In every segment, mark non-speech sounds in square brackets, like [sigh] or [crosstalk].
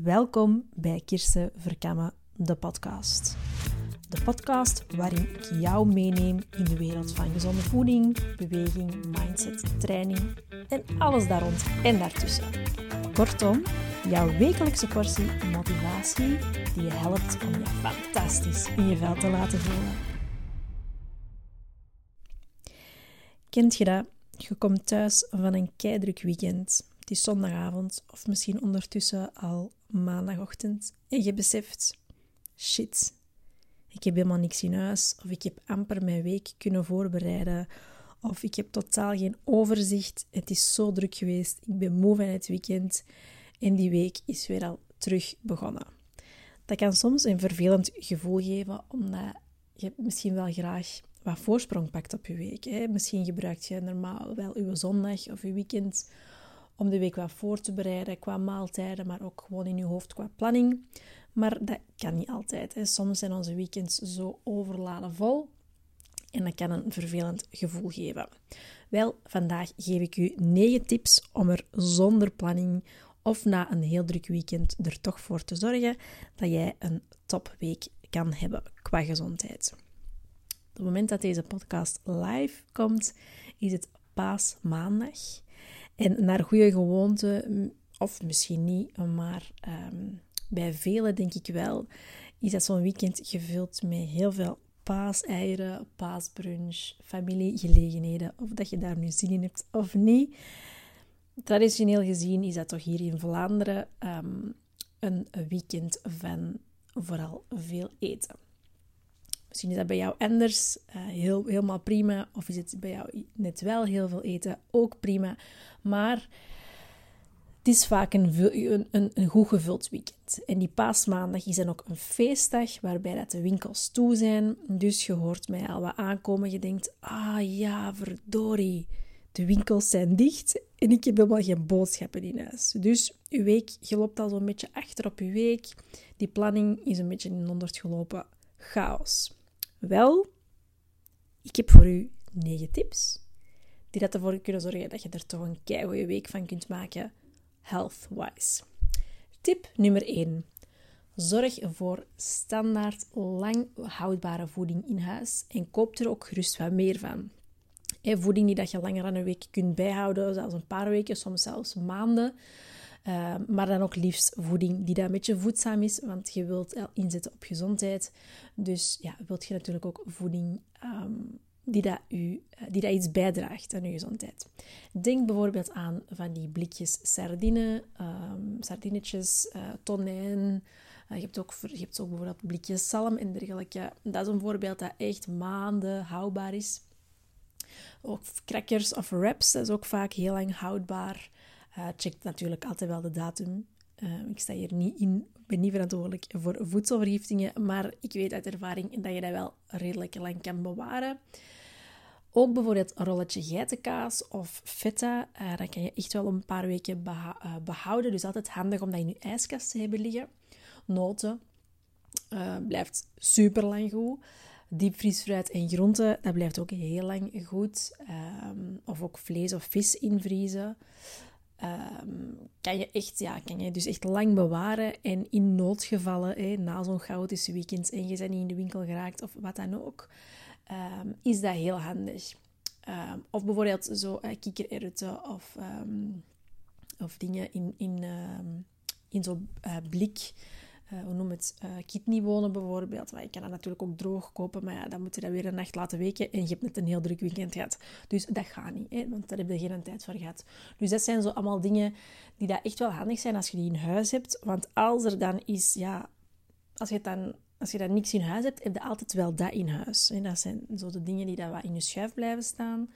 Welkom bij Kirsten Verkammen, de podcast. De podcast waarin ik jou meeneem in de wereld van gezonde voeding, beweging, mindset, training en alles daar rond en daartussen. Kortom, jouw wekelijkse portie motivatie die je helpt om je fantastisch in je vel te laten voelen. Kent je dat? Je komt thuis van een keidruk weekend. Het is zondagavond of misschien ondertussen al maandagochtend en je beseft: shit, ik heb helemaal niks in huis of ik heb amper mijn week kunnen voorbereiden of ik heb totaal geen overzicht. Het is zo druk geweest. Ik ben moe van het weekend en die week is weer al terug begonnen. Dat kan soms een vervelend gevoel geven, omdat je misschien wel graag wat voorsprong pakt op je week. Hè. Misschien gebruikt je normaal wel je zondag of je weekend om de week wat voor te bereiden qua maaltijden, maar ook gewoon in je hoofd qua planning. Maar dat kan niet altijd. Hè. Soms zijn onze weekends zo overladen vol en dat kan een vervelend gevoel geven. Wel, vandaag geef ik u 9 tips om er zonder planning of na een heel druk weekend er toch voor te zorgen dat jij een topweek kan hebben qua gezondheid. Op het moment dat deze podcast live komt, is het paasmaandag. En naar goede gewoonte, of misschien niet, maar um, bij velen denk ik wel, is dat zo'n weekend gevuld met heel veel paaseieren, paasbrunch, familiegelegenheden. Of dat je daar nu zin in hebt of niet. Traditioneel gezien is dat toch hier in Vlaanderen um, een weekend van vooral veel eten. Misschien is dat bij jou anders, uh, heel, helemaal prima. Of is het bij jou net wel heel veel eten, ook prima. Maar het is vaak een, een, een, goed gevuld weekend. En die paasmaandag is dan ook een feestdag waarbij dat de winkels toe zijn. Dus je hoort mij al wat aankomen. Je denkt, ah ja, verdorie. De winkels zijn dicht en ik heb helemaal geen boodschappen in huis. Dus uw week, je loopt al zo'n beetje achter op uw week. Die planning is een beetje in ondert gelopen. Chaos. Wel, ik heb voor u negen tips die dat ervoor kunnen zorgen dat je er toch een keigoede week van kunt maken, health-wise. Tip nummer 1. Zorg voor standaard lang houdbare voeding in huis en koop er ook gerust wat meer van. voeding die dat je langer dan een week kunt bijhouden, zelfs een paar weken, soms zelfs maanden. Uh, maar dan ook liefst voeding die dat een beetje voedzaam is, want je wilt inzetten op gezondheid. Dus ja, wilt je natuurlijk ook voeding um, die, dat u, eh, die dat iets bijdraagt aan uw gezondheid. Denk bijvoorbeeld aan van die blikjes sardine, um, sardinetjes, uh, tonijn. Je, hebt ook, je hebt ook bijvoorbeeld blikjes zalm en dergelijke. Dat is een voorbeeld dat echt maanden houdbaar is. Ook crackers of wraps, dat is ook vaak heel lang houdbaar. Uh, check natuurlijk altijd wel de datum. Uh, ik sta hier niet in, ben niet verantwoordelijk voor voedselvergiftingen, maar ik weet uit ervaring dat je dat wel redelijk lang kan bewaren. Ook bijvoorbeeld een rolletje geitenkaas of feta, uh, dat kan je echt wel een paar weken behouden. Dus altijd handig om dat in je ijskast te hebben liggen. Noten, blijft super lang goed. Diepvriesfruit en groenten, dat blijft ook heel lang goed. Um, of ook vlees of vis invriezen. Um, kan je echt, ja, kan je dus echt lang bewaren. En in noodgevallen, na zo'n chaotische weekend en je bent niet in de winkel geraakt of wat dan ook, um, is dat heel handig. Um, of bijvoorbeeld zo uh, kikkererwten of, of dingen in, in, in zo'n uh, blik uh, hoe noem het, uh, kidneywonen bijvoorbeeld. Maar je kan dat natuurlijk ook droog kopen, maar ja, dan moet je dat weer een nacht laten weken en je hebt net een heel druk weekend gehad. Dus dat gaat niet, hè, want daar heb je geen tijd voor gehad. Dus dat zijn zo allemaal dingen die dat echt wel handig zijn als je die in huis hebt. Want als er dan is, ja, als je dan... Als je dan niks in huis hebt, heb je altijd wel dat in huis. En dat zijn zo de dingen die dat wat in je schuif blijven staan.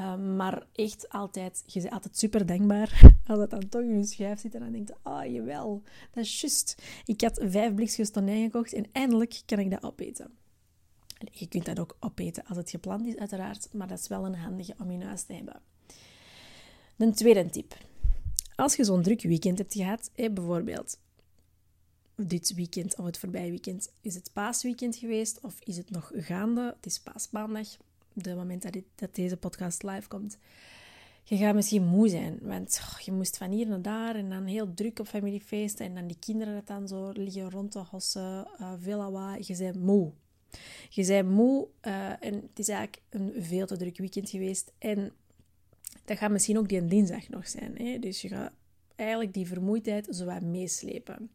Um, maar echt altijd, je bent altijd super dankbaar [laughs] als dat dan toch in je schijf zit en dan denkt ah oh, jawel, dat is juist. Ik had vijf blikjes tonijn gekocht en eindelijk kan ik dat opeten. Je kunt dat ook opeten als het gepland is, uiteraard, maar dat is wel een handige om in huis te hebben. Een tweede tip. Als je zo'n druk weekend hebt gehad, bijvoorbeeld dit weekend of het voorbije weekend, is het paasweekend geweest of is het nog gaande? Het is paasmaandag de moment dat, deze podcast live komt. Je gaat misschien moe zijn, want oh, je moest van hier naar daar en dan heel druk op familiefeesten en dan die kinderen dat dan zo liggen rond te hossen, uh, veel lawaai. Je bent moe. Je bent moe uh, en het is eigenlijk een veel te druk weekend geweest. En dat gaat misschien ook die dinsdag nog zijn. Hè? Dus je gaat eigenlijk die vermoeidheid zo wat meeslepen.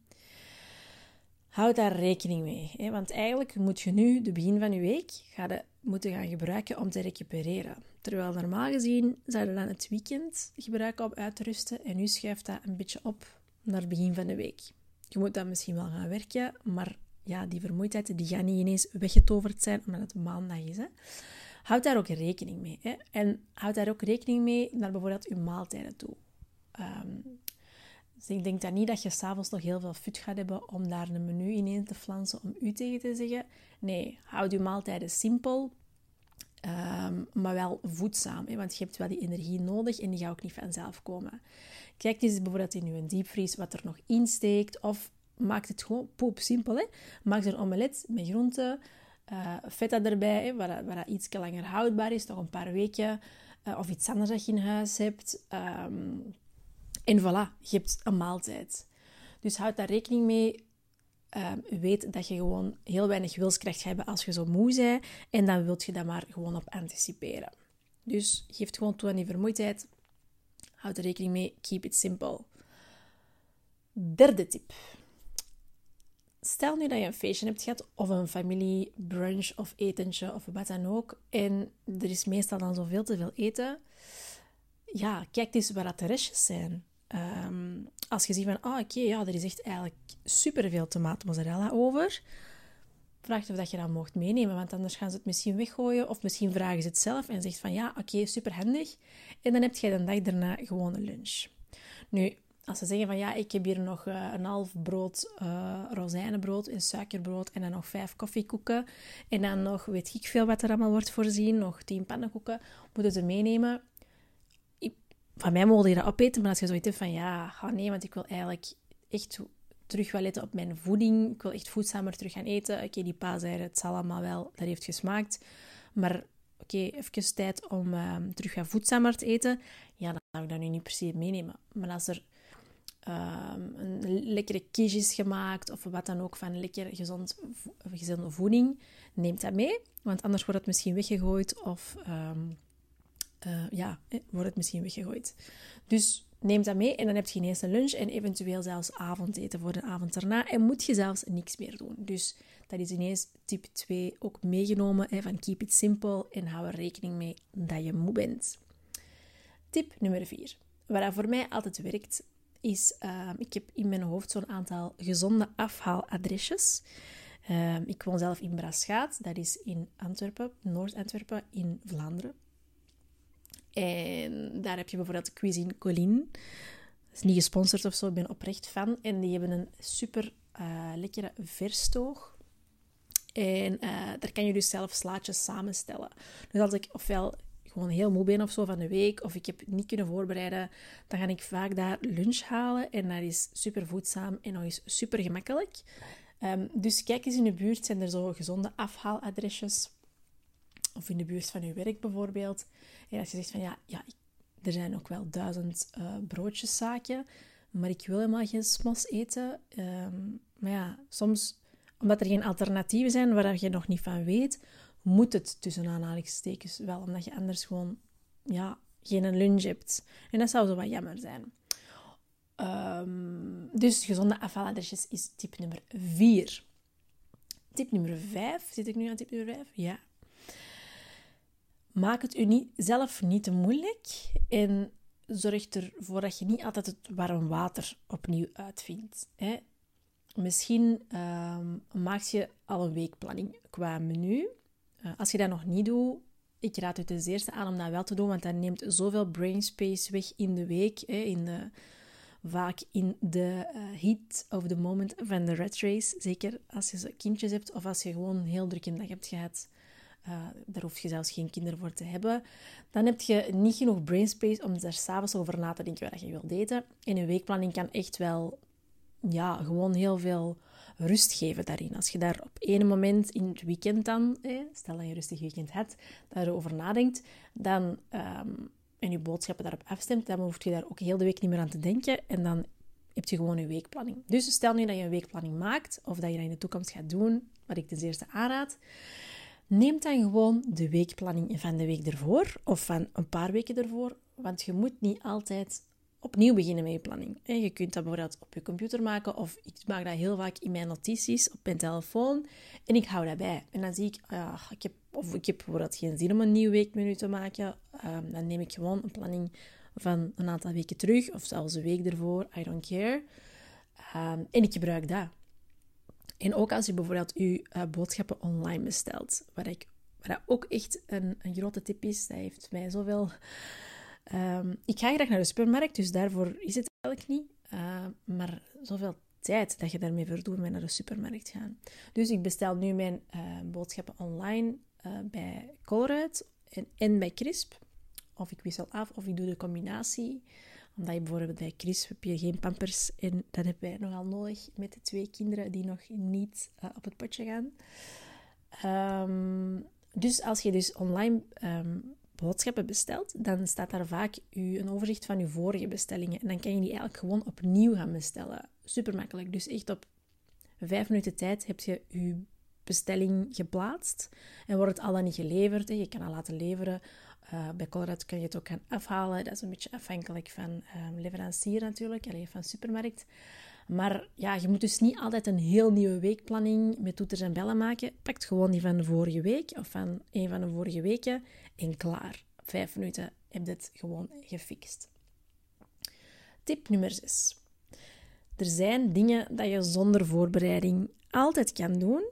Houd daar rekening mee. Hè? Want eigenlijk moet je nu de begin van je week moeten gaan gebruiken om te recupereren. Terwijl normaal gezien zou je dan het weekend gebruiken om uit te rusten en nu schuift dat een beetje op naar het begin van de week. Je moet dan misschien wel gaan werken, maar ja, die vermoeidheid die gaat niet ineens weggetoverd zijn omdat het maandag is. Hè. Houd daar ook rekening mee. Hè. En houd daar ook rekening mee naar bijvoorbeeld je maaltijden toe. Um, dus ik denk dan niet dat je s'avonds nog heel veel fut gaat hebben om daar een menu in te flansen om u tegen te zeggen. Nee, houd je maaltijden simpel, um, maar wel voedzaam. Hè, want je hebt wel die energie nodig en die gaat ook niet vanzelf komen. Kijk eens bijvoorbeeld in je diepvries wat er nog in steekt. Of maak het gewoon poep simpel. Hè. Maak er een omelet met groenten, uh, feta erbij, hè, waar, dat iets langer houdbaar is, nog een paar weken. Uh, of iets anders dat je in huis hebt. Um, en voilà, je hebt een maaltijd. Dus houd daar rekening mee. Uh, weet dat je gewoon heel weinig wilskracht hebt als je zo moe bent. En dan wilt je daar maar gewoon op anticiperen. Dus geef gewoon toe aan die vermoeidheid. Houd er rekening mee. Keep it simple. Derde tip. Stel nu dat je een feestje hebt gehad, of een familie brunch of etentje of wat dan ook. En er is meestal dan zoveel te veel eten. Ja, kijk eens waar dat de restjes zijn. Ehm, als je ziet van, ah oké, ja, er is echt eigenlijk superveel tomaatmozzarella over, vraag of dat je dat mocht meenemen, want anders gaan ze het misschien weggooien of misschien vragen ze het zelf en zegt van, ja, oké, okay, superhandig. En dan heb je de dag daarna gewoon een lunch. Nu, als ze zeggen van, ja, ik heb hier nog uh, een half brood uh, rozijnenbrood en suikerbrood en dan nog vijf koffiekoeken en dan nog, weet ik veel wat er allemaal wordt voorzien, nog tien pannenkoeken, moeten ze meenemen van mij mogen je dat opeten, maar als je zoiets hebt van ja, ga nee, want ik wil eigenlijk echt terug wel letten op mijn voeding. Ik wil echt voedzamer terug gaan eten. Oké, die pa zei het zal allemaal wel, dat heeft gesmaakt. Maar oké, even tijd om uh, terug gaan voedzamer te eten. Ja, dan zou ik dat nu niet per se meenemen. Maar als er uh, een lekkere quiche is gemaakt of wat dan ook van lekker gezond, gezonde voeding, neem dat mee. Want anders wordt het misschien weggegooid of... Um, uh, ja, wordt het misschien weggegooid. Dus neem dat mee en dan heb je ineens een lunch en eventueel zelfs avondeten voor de avond erna. En moet je zelfs niks meer doen. Dus dat is ineens tip 2 ook meegenomen van keep it simple en hou er rekening mee dat je moe bent. Tip nummer 4. Wat voor mij altijd werkt, is uh, ik heb in mijn hoofd zo'n aantal gezonde afhaaladresjes. Uh, ik woon zelf in Braschaat, dat is in Antwerpen, Noord-Antwerpen in Vlaanderen. En daar heb je bijvoorbeeld Cuisine Colline. Dat is niet gesponsord of zo, ik ben oprecht fan. En die hebben een super uh, lekkere verstoog. En uh, daar kan je dus zelf slaatjes samenstellen. Dus als ik ofwel gewoon heel moe ben of zo van de week, of ik heb niet kunnen voorbereiden, dan ga ik vaak daar lunch halen. En dat is super voedzaam en nog eens super gemakkelijk. Um, dus kijk eens in de buurt, zijn er zo gezonde afhaaladresjes of in de buurt van je werk bijvoorbeeld. En als je zegt van ja, ja er zijn ook wel duizend uh, broodjeszaken, maar ik wil helemaal geen smos eten. Ehm, maar ja, soms, omdat er geen alternatieven zijn waar je nog niet van weet, moet het tussen aanhalingstekens wel, omdat je anders gewoon ja, geen lunch hebt. En dat zou zo wat jammer zijn. Um, dus gezonde afvaladresjes is tip nummer 4. Tip nummer 5. Zit ik nu aan tip nummer 5? Ja. Maak het u niet, zelf niet te moeilijk en zorg ervoor dat je niet altijd het warm water opnieuw uitvindt. Hè. Misschien um, maak je al een weekplanning qua menu. Uh, als je dat nog niet doet, ik raad het ten eerste aan om dat wel te doen, want dat neemt zoveel brain space weg in de week, hè, in de, vaak in de uh, heat of the moment van de red race. Zeker als je kindjes hebt of als je gewoon een heel drukke dag hebt gehad. Daar hoef je zelfs geen kinderen voor te hebben. Dan heb je niet genoeg brainspace om daar s'avonds over na te denken wat je wilt eten. En een weekplanning kan echt wel ja, gewoon heel veel rust geven daarin. Als je daar op één moment in het weekend dan, stel dat je een rustig weekend hebt, daarover nadenkt, dan um, en je boodschappen daarop afstemt, dan hoef je daar ook heel de week niet meer aan te denken. En dan heb je gewoon een weekplanning. Dus stel nu dat je een weekplanning maakt, of dat je dat in de toekomst gaat doen, wat ik ten eerste aanraad, neem dan gewoon de weekplanning van de week ervoor, of van een paar weken ervoor, want je moet niet altijd opnieuw beginnen met je planning. Je kunt dat bijvoorbeeld op je computer maken, of ik maak dat heel vaak in mijn notities op mijn telefoon, en ik hou dat bij. En dan zie ik, ik heb, of ik heb bijvoorbeeld geen zin om een nieuw weekmenu te maken, um, dan neem ik gewoon een planning van een aantal weken terug, of zelfs een week ervoor, I don't care. Um, en ik gebruik dat. En ook als je bijvoorbeeld je uh, boodschappen online bestelt, wat, ik, wat ook echt een, een grote tip is, dat heeft mij zoveel... Um, ik ga graag naar de supermarkt, dus daarvoor is het eigenlijk niet. Uh, maar zoveel tijd dat je daarmee verdoet met naar de supermarkt gaan. Dus ik bestel nu mijn uh, boodschappen online bij Colruyt en, en bij Crisp. Of ik wissel af, of ik doe de combinatie. Omdat je bijvoorbeeld bij Chris heb je geen pampers. En dat hebben wij nogal nodig met de twee kinderen die nog niet uh, op het potje gaan. Um, dus als je dus online um, boodschappen bestelt, dan staat daar vaak u, een overzicht van je vorige bestellingen. En dan kan je die eigenlijk gewoon opnieuw gaan bestellen. Super makkelijk. Dus echt op vijf minuten tijd heb je je bestelling geplaatst en wordt het al dan niet geleverd. Je kan al laten leveren uh, bij Colruyt kun je het ook gaan afhalen. Dat is een beetje afhankelijk van um, leverancier natuurlijk, alleen van supermarkt. Maar ja, je moet dus niet altijd een heel nieuwe weekplanning met toeters en bellen maken. Pak gewoon die van de vorige week of van een van de vorige weken en klaar. vijf minuten heb je het gewoon gefixt. Tip nummer 6. Er zijn dingen dat je zonder voorbereiding altijd kan doen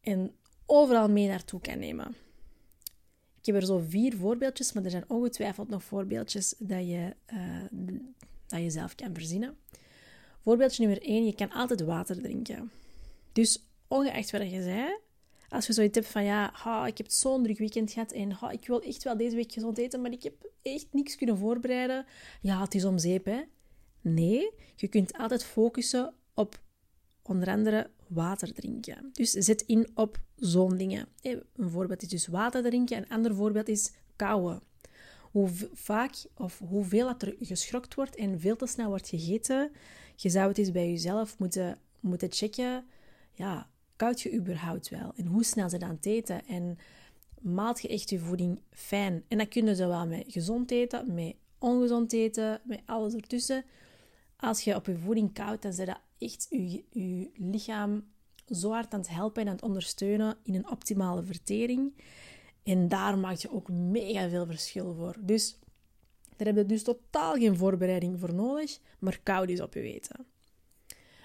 en overal mee naartoe kan nemen. Heb er zo vier voorbeeldjes, maar er zijn ongetwijfeld nog voorbeeldjes dat je, uh, dat je zelf kan verzinnen. Voorbeeldje nummer 1, je kan altijd water drinken. Dus ongeacht wat je zei, als je zoiets hebt van ja, ha, ik heb zo'n druk weekend gehad en ha, ik wil echt wel deze week gezond eten, maar ik heb echt niks kunnen voorbereiden. Ja, het is om zeep, hè. Nee, je kunt altijd focussen op onder andere water drinken. Dus zet in op zo'n dingen. Een voorbeeld is dus water drinken, een ander voorbeeld is kauwen. Hoe vaak of hoeveel dat er geschrokt wordt en veel te snel wordt gegeten, je zou het eens bij jezelf moeten, moeten checken. Ja, koud je überhaupt wel? En hoe snel ze dan eten? En maalt je echt je voeding fijn? En dat kunnen ze wel met gezond eten, met ongezond eten, met alles ertussen. Als je op je voeding koud, dan zet dat echt je, je lichaam zo hard aan het helpen en aan het ondersteunen in een optimale vertering. En daar maak je ook mega veel verschil voor. Dus daar heb je dus totaal geen voorbereiding voor nodig, maar koud is op je weten.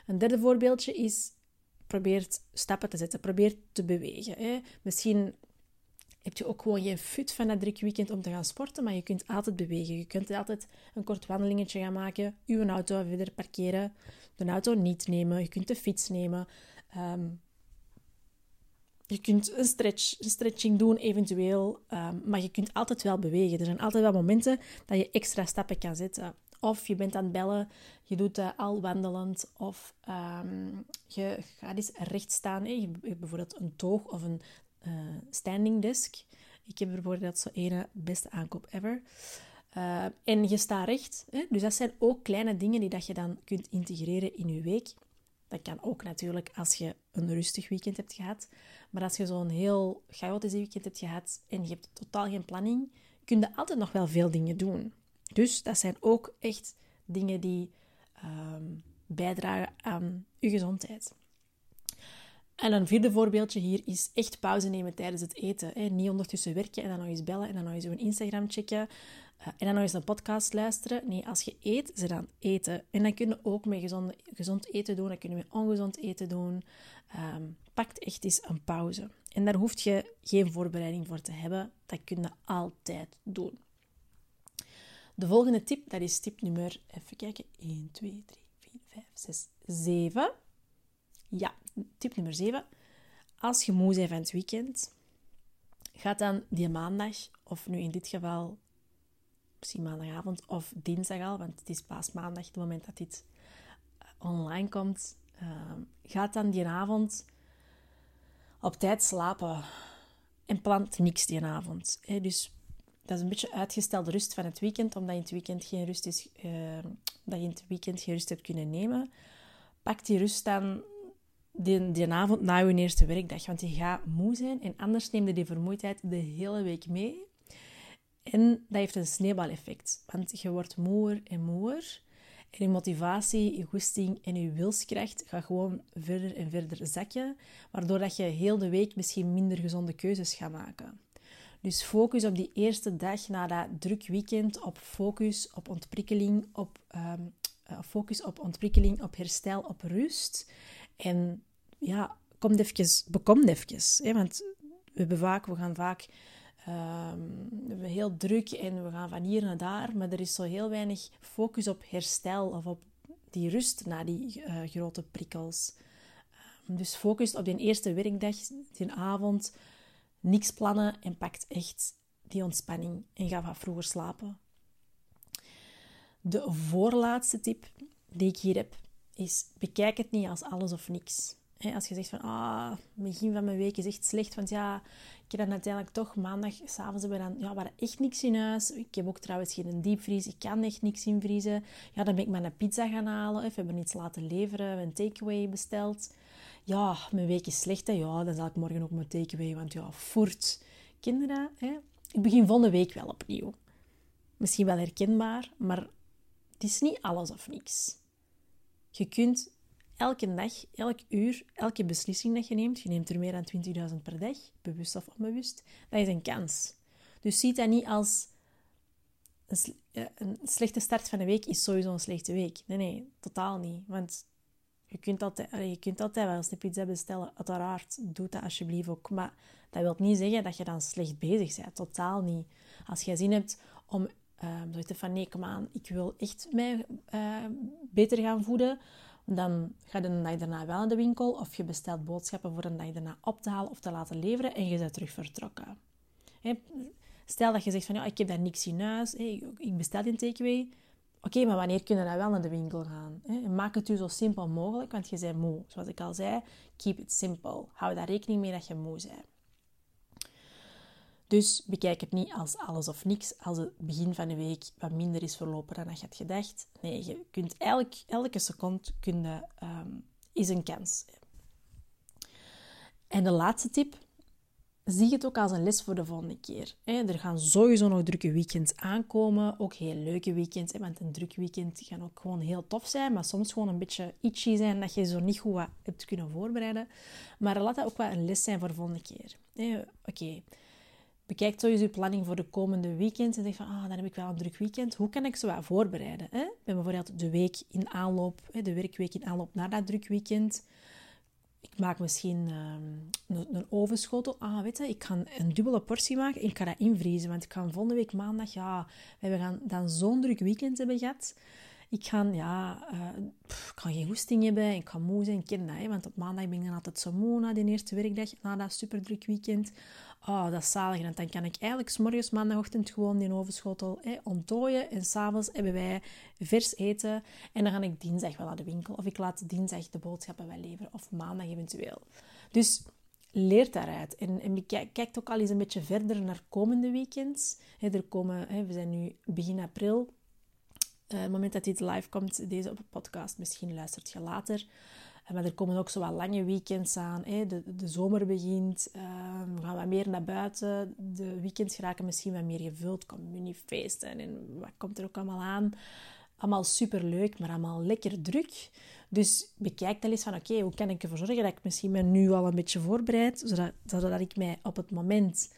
Een derde voorbeeldje is, probeer stappen te zetten, probeer te bewegen. Hè. Misschien heb je ook gewoon geen fut van dat druk weekend om te gaan sporten, maar je kunt altijd bewegen. Je kunt altijd een kort wandelingetje gaan maken, je auto verder parkeren, de auto niet nemen, je kunt de fiets nemen. Um, je kunt een, stretch, een stretching doen eventueel, um, maar je kunt altijd wel bewegen. Er zijn altijd wel momenten dat je extra stappen kan zetten. Of je bent aan het bellen, je doet uh, al wandelend, of um, je gaat eens recht staan. Je hebt bijvoorbeeld een toog of een uh, standing desk. Ik heb bijvoorbeeld zo ene beste aankoop ever. Uh, en je staat recht. Hè? Dus dat zijn ook kleine dingen die dat je dan kunt integreren in je week. Dat kan ook natuurlijk als je een rustig weekend hebt gehad. Maar als je zo'n heel chaotisch weekend hebt gehad en je hebt totaal geen planning, kun je altijd nog wel veel dingen doen. Dus dat zijn ook echt dingen die um, bijdragen aan je gezondheid. En een vierde voorbeeldje hier is echt pauze nemen tijdens het eten. Hè. Niet ondertussen werken en dan nog eens bellen en dan nog eens een Instagram checken. Uh, en dan nog eens een podcast luisteren. Nee, als je eet, ze dan eten. En dan kun je ook met gezond, eten doen, dan kun je met ongezond eten doen. Um, pakt echt eens een pauze. En daar hoef je geen voorbereiding voor te hebben. Dat kun je altijd doen. De volgende tip, dat is tip nummer, even kijken, 1, 2, 3, 4, 5, 6, 7. Ja, tip nummer 7. Als je moe bent van het weekend, ga dan die maandag, of nu in dit geval misschien maandagavond of dinsdag al, want het is pas maandag, het moment dat dit eh, online komt, uh, ga dan die avond op tijd slapen. En plant niks die avond. Dus dat is een beetje uitgestelde rust van het weekend, omdat je in het weekend geen rust, is, uh, dat je in het weekend geen rust hebt kunnen nemen. Pak die rust dan die, die avond na je eerste werkdag, want je gaat moe zijn en anders neem je die vermoeidheid de hele week mee. En dat heeft een sneeuwbaleffect, want je wordt moeer en moeer. En je motivatie, je goesting en je wilskracht gaat gewoon verder en verder zakken, waardoor dat je heel de week misschien minder gezonde keuzes gaat maken. Dus focus op die eerste dag na dat druk weekend op focus op ontprikkeling, op, um, focus op ontprikkeling, op herstel, op rust. En ja, kom even, bekom even. Hè? Want we, vaak, we gaan vaak um, we hebben heel druk en we gaan van hier naar daar, maar er is zo heel weinig focus op herstel of op die rust na die uh, grote prikkels. Um, dus focus op die eerste werkdag, die avond, niks plannen en pakt echt die ontspanning en ga wat vroeger slapen. De voorlaatste tip die ik hier heb is: bekijk het niet als alles of niks. als je zegt van, ah, begin van mijn week is echt slecht, want ja, ik heb dan uiteindelijk toch maandag, s'avonds hebben we dan, ja, we echt niks in huis. Ik heb ook trouwens geen diepvries, ik kan echt niks invriezen. Ja, dan ben ik maar een pizza gaan halen, of we hebben iets laten leveren, een takeaway besteld. Ja, mijn week is slecht, ja, dan zal ik morgen ook mijn takeaway, want ja, voert. Kinderen, hè. ik begin volgende week wel opnieuw. Misschien wel herkenbaar, maar het is niet alles of niks. Je kunt elke dag, elk uur, elke beslissing dat je neemt, je neemt er meer dan 20.000 per dag, bewust of onbewust, dat is een kans. Dus zie dat niet als een, een slechte start van de week is sowieso een slechte week. Nee, nee, totaal niet. Want je kunt altijd, je kunt altijd wel eens een pizza bestellen. Uiteraard, doe dat alsjeblieft ook. Maar dat wil niet zeggen dat je dan slecht bezig bent. Totaal niet. Als je zin hebt om um, zoiets van nee, kom aan, ik wil echt mij uh, beter gaan voeden, dan ga je een dag daarna wel in de winkel of je bestelt boodschappen voor een dag daarna op te halen of te laten leveren en je bent terug vertrokken. Stel dat je zegt van ja, ik heb daar niks in huis, ik bestel een takeaway. Oké, maar wanneer kun je dan wel naar de winkel gaan? Maak het u zo simpel mogelijk, want je bent moe. Zoals ik al zei, keep it simple. Hou daar rekening mee dat je moe bent. Dus bekijk het niet als alles of niks, als het begin van de week wat minder is verlopen dan je had gedacht. Nee, je kunt elk, elke seconde kun um, is een kans. En de laatste tip, zie het ook als een les voor de volgende keer. Er gaan sowieso nog drukke weekends aankomen, ook heel leuke weekends. Want een druk weekend kan ook gewoon heel tof zijn, maar soms gewoon een beetje itchy zijn dat je zo niet goed wat hebt kunnen voorbereiden. Maar laat dat ook wel een les zijn voor de volgende keer. Oké, bekijk sowieso je planning voor de komende weekend en denk van, ah, dan heb ik wel een druk weekend. Hoe kan ik zo wat voorbereiden? Hè? Ben bijvoorbeeld de week in aanloop, de werkweek in aanloop naar dat druk weekend. Ik maak misschien ehm, een, een, ovenschotel. Ah, weet je, ik ga een dubbele portie maken en ik ga dat invriezen. Want ik ga volgende week maandag, ja, we gaan dan zo'n druk weekend hebben gehad. Ik ga, ja, uh, geen goesting hebben, ik ga moe zijn, ik. Hè, want op maandag ben ik dan altijd zo moe na de eerste werkdag, na dat superdruk weekend. Oh, dat is zalig. En dan kan ik eigenlijk s morgens, maandagochtend, gewoon die ovenschotel hè, ontdooien. En s'avonds hebben wij vers eten. En dan ga ik dinsdag wel naar de winkel. Of ik laat dinsdag de boodschappen wel leveren. Of maandag eventueel. Dus leer daaruit. En, en kijk ook al eens een beetje verder naar komende weekends. er komen, we zijn nu begin april. Uh, het moment dat dit live komt, deze op podcast, misschien luistert je later. Maar er komen ook zo wat lange weekends aan. Hè. De, de zomer begint, ehm, we gaan wat meer naar buiten. De weekends geraken misschien wat meer gevuld. Communiefeesten en wat komt er ook allemaal aan. Allemaal super leuk, maar allemaal lekker druk. Dus bekijk dan eens van, oké, hoe kan ik ervoor zorgen dat ik misschien me nu al een beetje voorbereid, zodat, zodat ik mij op het moment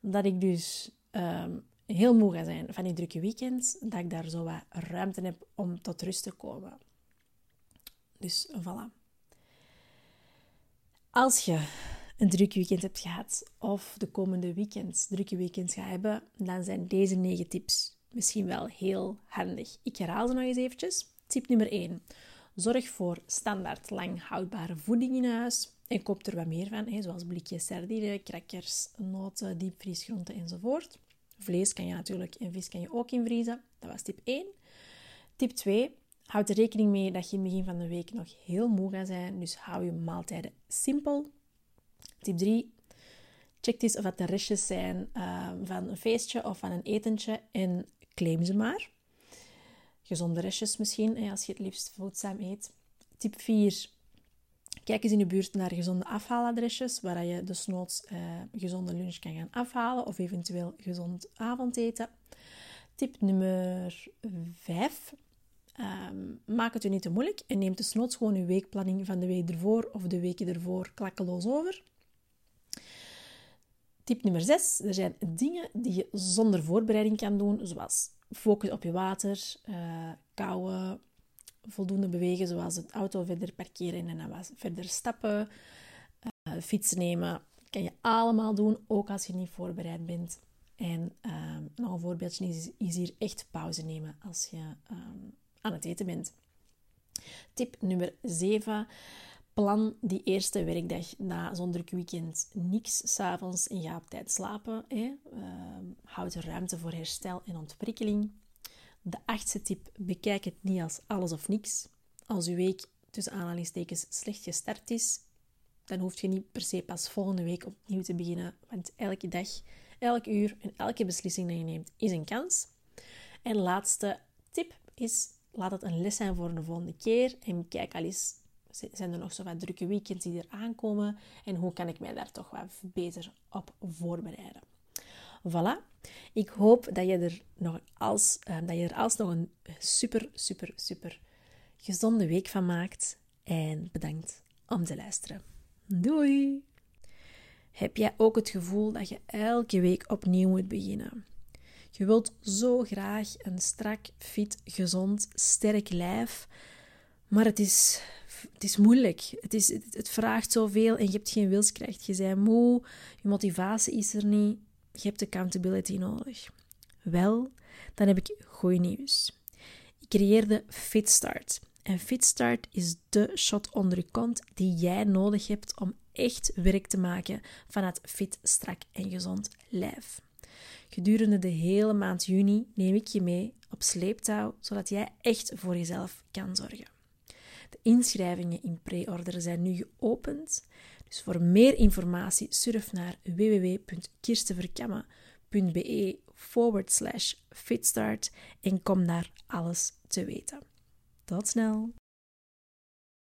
dat ik dus ehm, heel moe ga zijn van die drukke weekends, dat ik daar zo wat ruimte heb om tot rust te komen. Dus voilà. Als je een druk weekend hebt gehad of de komende weekends drukke weekends gaat hebben, dan zijn deze negen tips misschien wel heel handig. Ik herhaal ze nog eens eventjes. Tip nummer 1. Zorg voor standaard lang houdbare voeding in huis. En koop er wat meer van, zoals blikjes sardine, crackers, noten, diepvriesgroenten enzovoort. Vlees kan je natuurlijk en vis kan je ook invriezen. Dat was tip 1. Tip 2. Houd er rekening mee dat je in het begin van de week nog heel moe gaat zijn, dus hou je maaltijden simpel. Tip 3. Check eens of het de restjes zijn uh, van een feestje of van een etentje en claim ze maar. Gezonde restjes misschien, als je het liefst voedzaam eet. Tip 4. Kijk eens in de buurt naar gezonde afhaaladresjes, waar je dus noods uh, gezonde lunch kan gaan afhalen of eventueel gezond avondeten. Tip nummer 5. Um, maak het u niet te moeilijk en neem dus noods gewoon uw weekplanning van de week ervoor of de weken ervoor klakkeloos over. Tip nummer 6. Er zijn dingen die je zonder voorbereiding kan doen, zoals focus op je water, uh, voldoende bewegen, zoals het auto verder parkeren en dan verder stappen, uh, fietsen nemen. kan je allemaal doen, ook als je niet voorbereid bent. En um, nog een voorbeeldje is, is, hier echt pauze nemen als je um, aan het eten bent. Tip nummer 7. Plan die eerste werkdag na zo'n druk weekend niks s'avonds en ga op tijd slapen. Hè. Uh, houd ruimte voor herstel en ontprikkeling. De achtste tip, bekijk het niet als alles of niks. Als uw week tussen aanhalingstekens slecht gestart is, dan hoef je niet per se pas volgende week opnieuw te beginnen. Want elke dag, elk uur en elke beslissing die je neemt is een kans. En laatste tip is, laat het een les zijn voor de volgende keer. En kijk al eens, zijn er nog zo wat drukke weekends die er aankomen? En hoe kan ik mij daar toch wat beter op voorbereiden? Voilà. Ik hoop dat je er nog als, uh, dat je er alsnog een super, super, super gezonde week van maakt. En bedankt om te luisteren. Doei! Heb jij ook het gevoel dat je elke week opnieuw moet beginnen? Je wilt zo graag een strak, fit, gezond, sterk lijf, maar het is, het is moeilijk. Het, is, het, vraagt zoveel en je hebt geen wilskracht. Je bent moe, je motivatie is er niet, je hebt accountability nodig. Wel, dan heb ik goed nieuws. Ik creëerde FitStart. En FitStart is de shot onder je kont die jij nodig hebt om echt werk te maken van het fit, strak en gezond lijf. Gedurende de hele maand juni neem ik je mee op sleeptouw, zodat jij echt voor jezelf kan zorgen. De inschrijvingen in pre-order zijn nu geopend, voor meer informatie surf naar www.kirstenverkamme.be forward slash fitstart en kom daar alles te weten. Tot snel!